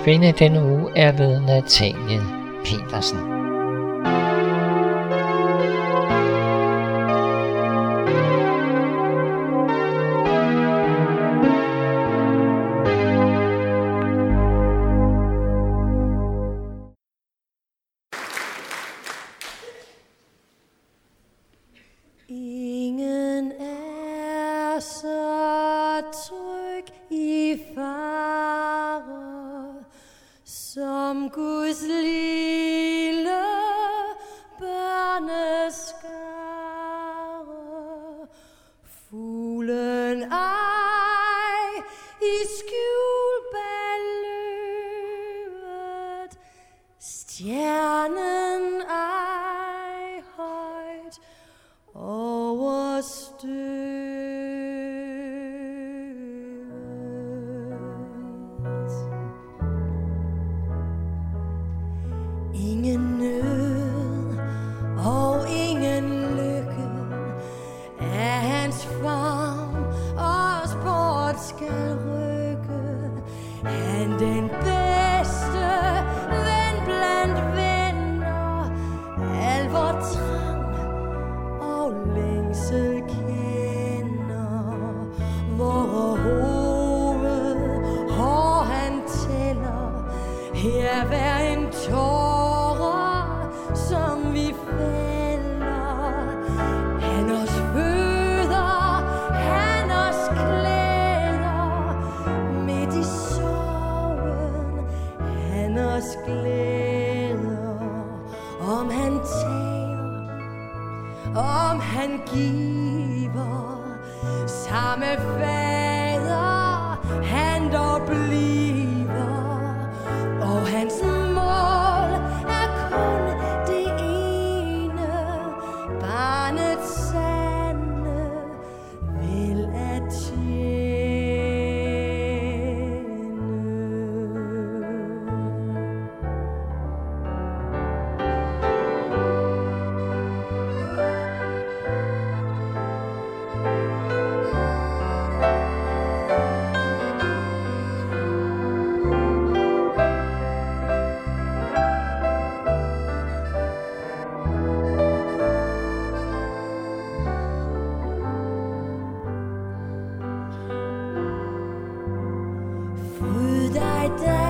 Notabene denne uge er ved Natalie Petersen. tiders glæder Om han tager, om han giver Samme fag I die.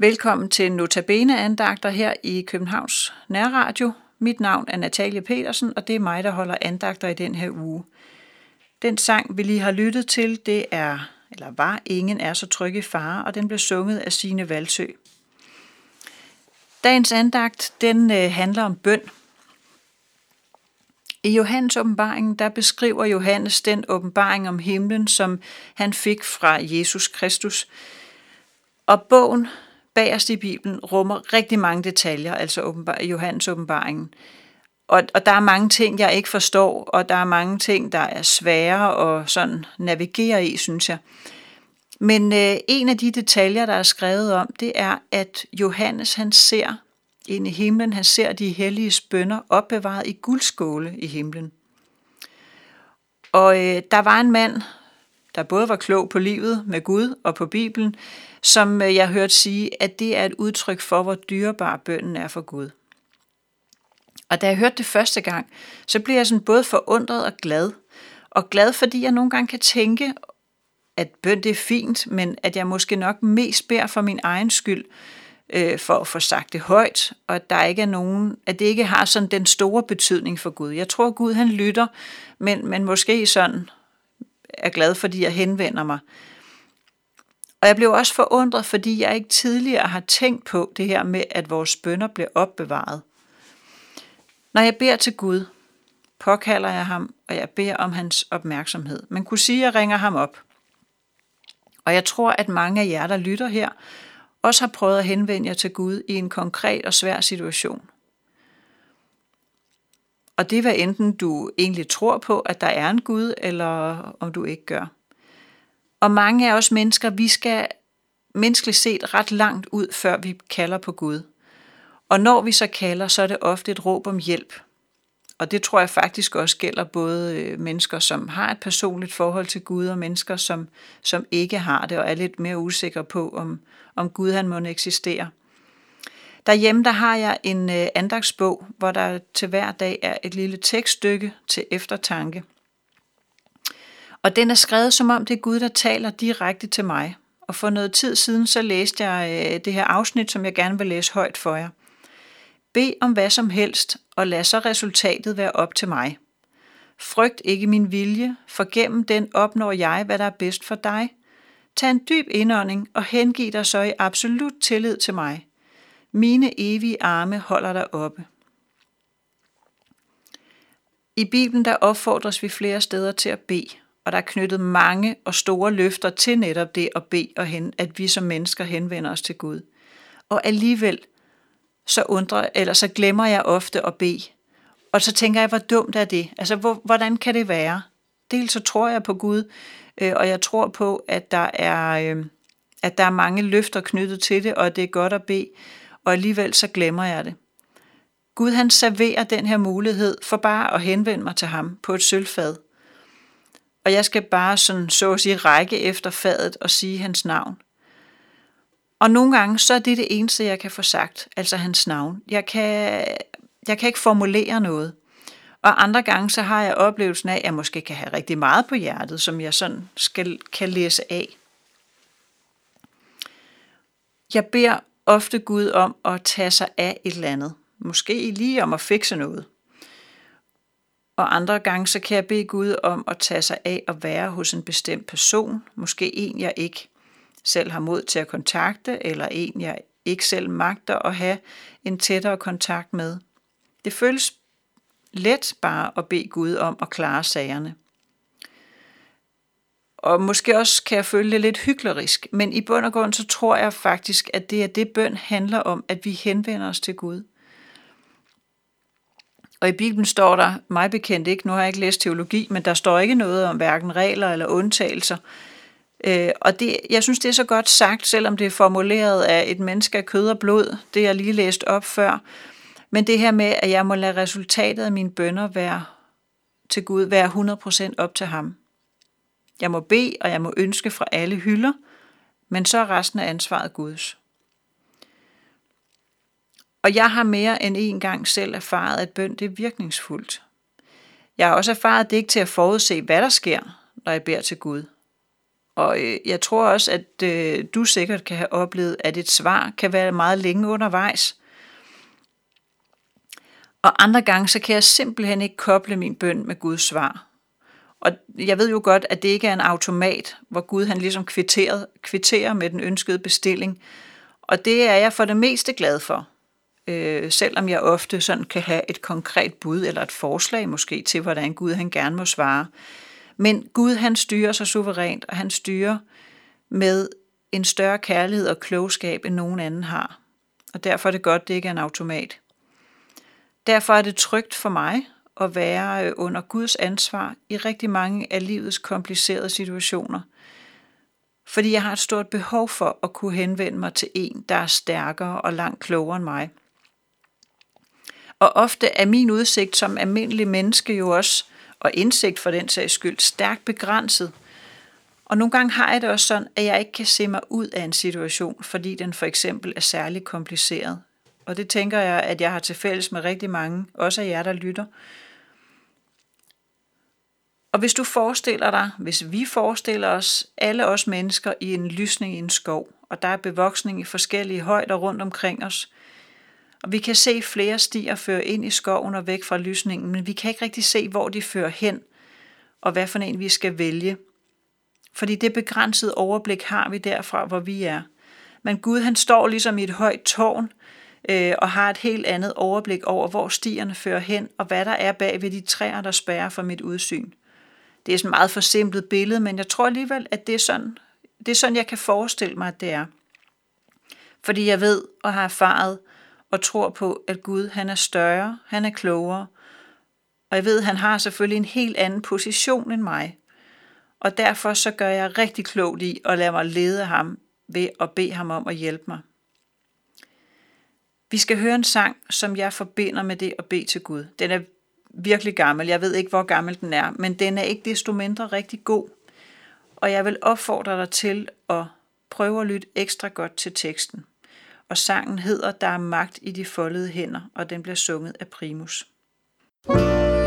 Velkommen til Notabene andagter her i Københavns Nærradio. Mit navn er Natalie Petersen, og det er mig, der holder andagter i den her uge. Den sang, vi lige har lyttet til, det er, eller var, Ingen er så tryg i fare, og den blev sunget af Sine Valsø. Dagens andagt, den øh, handler om bøn. I Johannes åbenbaring, der beskriver Johannes den åbenbaring om himlen, som han fik fra Jesus Kristus. Og bogen bagerst i Bibelen rummer rigtig mange detaljer, altså åbenbar, Johannes åbenbaringen. Og, og der er mange ting, jeg ikke forstår, og der er mange ting, der er svære at sådan navigere i, synes jeg. Men øh, en af de detaljer, der er skrevet om, det er, at Johannes han ser ind i himlen, han ser de hellige spønder opbevaret i guldskåle i himlen. Og øh, der var en mand, der både var klog på livet med Gud og på Bibelen, som øh, jeg hørte sige, at det er et udtryk for, hvor dyrebar bønden er for Gud. Og da jeg hørte det første gang, så blev jeg sådan både forundret og glad. Og glad, fordi jeg nogle gange kan tænke, at bøn det er fint, men at jeg måske nok mest beder for min egen skyld, øh, for at få sagt det højt, og at der ikke er nogen, at det ikke har sådan den store betydning for Gud. Jeg tror, Gud han lytter, men, men måske sådan er glad, fordi jeg henvender mig. Og jeg blev også forundret, fordi jeg ikke tidligere har tænkt på det her med, at vores bønder bliver opbevaret. Når jeg beder til Gud, påkalder jeg ham, og jeg beder om hans opmærksomhed. Man kunne sige, at jeg ringer ham op. Og jeg tror, at mange af jer, der lytter her, også har prøvet at henvende jer til Gud i en konkret og svær situation. Og det er hvad enten du egentlig tror på, at der er en Gud, eller om du ikke gør. Og mange af os mennesker, vi skal menneskeligt set ret langt ud, før vi kalder på Gud. Og når vi så kalder, så er det ofte et råb om hjælp. Og det tror jeg faktisk også gælder både øh, mennesker, som har et personligt forhold til Gud, og mennesker, som, som ikke har det, og er lidt mere usikre på, om, om Gud han må eksistere. Derhjemme der har jeg en øh, andagsbog, hvor der til hver dag er et lille tekststykke til eftertanke. Og den er skrevet som om det er Gud, der taler direkte til mig. Og for noget tid siden så læste jeg øh, det her afsnit, som jeg gerne vil læse højt for jer. Be om hvad som helst, og lad så resultatet være op til mig. Frygt ikke min vilje, for gennem den opnår jeg, hvad der er bedst for dig. Tag en dyb indånding og hengiv dig så i absolut tillid til mig. Mine evige arme holder dig oppe. I Bibelen der opfordres vi flere steder til at bede, og der er knyttet mange og store løfter til netop det at bede og hen, at vi som mennesker henvender os til Gud. Og alligevel så undrer, eller så glemmer jeg ofte at bede. Og så tænker jeg, hvor dumt er det? Altså, hvor, hvordan kan det være? Dels så tror jeg på Gud, øh, og jeg tror på, at der er, øh, at der er mange løfter knyttet til det, og at det er godt at bede, og alligevel så glemmer jeg det. Gud han serverer den her mulighed for bare at henvende mig til ham på et sølvfad. Og jeg skal bare sådan så at sige række efter fadet og sige hans navn. Og nogle gange, så er det det eneste, jeg kan få sagt, altså hans navn. Jeg kan, jeg kan ikke formulere noget. Og andre gange, så har jeg oplevelsen af, at jeg måske kan have rigtig meget på hjertet, som jeg sådan skal, kan læse af. Jeg beder ofte Gud om at tage sig af et eller andet. Måske lige om at fikse noget. Og andre gange, så kan jeg bede Gud om at tage sig af at være hos en bestemt person. Måske en, jeg ikke selv har mod til at kontakte, eller en, jeg ikke selv magter at have en tættere kontakt med. Det føles let bare at bede Gud om at klare sagerne. Og måske også kan jeg føle det lidt hyklerisk, men i bund og grund så tror jeg faktisk, at det er det bøn handler om, at vi henvender os til Gud. Og i Bibelen står der, mig bekendt ikke, nu har jeg ikke læst teologi, men der står ikke noget om hverken regler eller undtagelser. Øh, og det, jeg synes, det er så godt sagt, selvom det er formuleret af et menneske af kød og blod, det jeg lige læst op før. Men det her med, at jeg må lade resultatet af mine bønder være til Gud, være 100% op til ham. Jeg må bede, og jeg må ønske fra alle hylder, men så er resten af ansvaret Guds. Og jeg har mere end en gang selv erfaret, at bøn det er virkningsfuldt. Jeg har også erfaret, at det ikke er til at forudse, hvad der sker, når jeg beder til Gud. Og øh, jeg tror også, at øh, du sikkert kan have oplevet, at et svar kan være meget længe undervejs. Og andre gange, så kan jeg simpelthen ikke koble min bøn med Guds svar. Og jeg ved jo godt, at det ikke er en automat, hvor Gud han ligesom kvitterer, kvitterer med den ønskede bestilling. Og det er jeg for det meste glad for. Øh, selvom jeg ofte sådan kan have et konkret bud eller et forslag måske til, hvordan Gud han gerne må svare. Men Gud han styrer sig suverænt, og han styrer med en større kærlighed og klogskab, end nogen anden har. Og derfor er det godt, det ikke er en automat. Derfor er det trygt for mig at være øh, under Guds ansvar i rigtig mange af livets komplicerede situationer. Fordi jeg har et stort behov for at kunne henvende mig til en, der er stærkere og langt klogere end mig. Og ofte er min udsigt som almindelig menneske jo også, og indsigt for den sags skyld, stærkt begrænset. Og nogle gange har jeg det også sådan, at jeg ikke kan se mig ud af en situation, fordi den for eksempel er særlig kompliceret. Og det tænker jeg, at jeg har til fælles med rigtig mange, også af jer, der lytter. Og hvis du forestiller dig, hvis vi forestiller os alle os mennesker i en lysning i en skov, og der er bevoksning i forskellige højder rundt omkring os, og vi kan se flere stier føre ind i skoven og væk fra lysningen, men vi kan ikke rigtig se, hvor de fører hen, og hvad for en vi skal vælge. Fordi det begrænsede overblik har vi derfra, hvor vi er. Men Gud han står ligesom i et højt tårn, øh, og har et helt andet overblik over, hvor stierne fører hen, og hvad der er bag ved de træer, der spærrer for mit udsyn. Det er sådan et meget forsimplet billede, men jeg tror alligevel, at det er sådan, det er sådan jeg kan forestille mig, at det er. Fordi jeg ved og har erfaret og tror på, at Gud han er større, han er klogere, og jeg ved, at han har selvfølgelig en helt anden position end mig. Og derfor så gør jeg rigtig klogt i at lade mig lede ham ved at bede ham om at hjælpe mig. Vi skal høre en sang, som jeg forbinder med det at bede til Gud. Den er virkelig gammel. Jeg ved ikke, hvor gammel den er, men den er ikke desto mindre rigtig god. Og jeg vil opfordre dig til at prøve at lytte ekstra godt til teksten. Og sangen hedder Der er magt i de foldede hænder, og den bliver sunget af Primus. thank you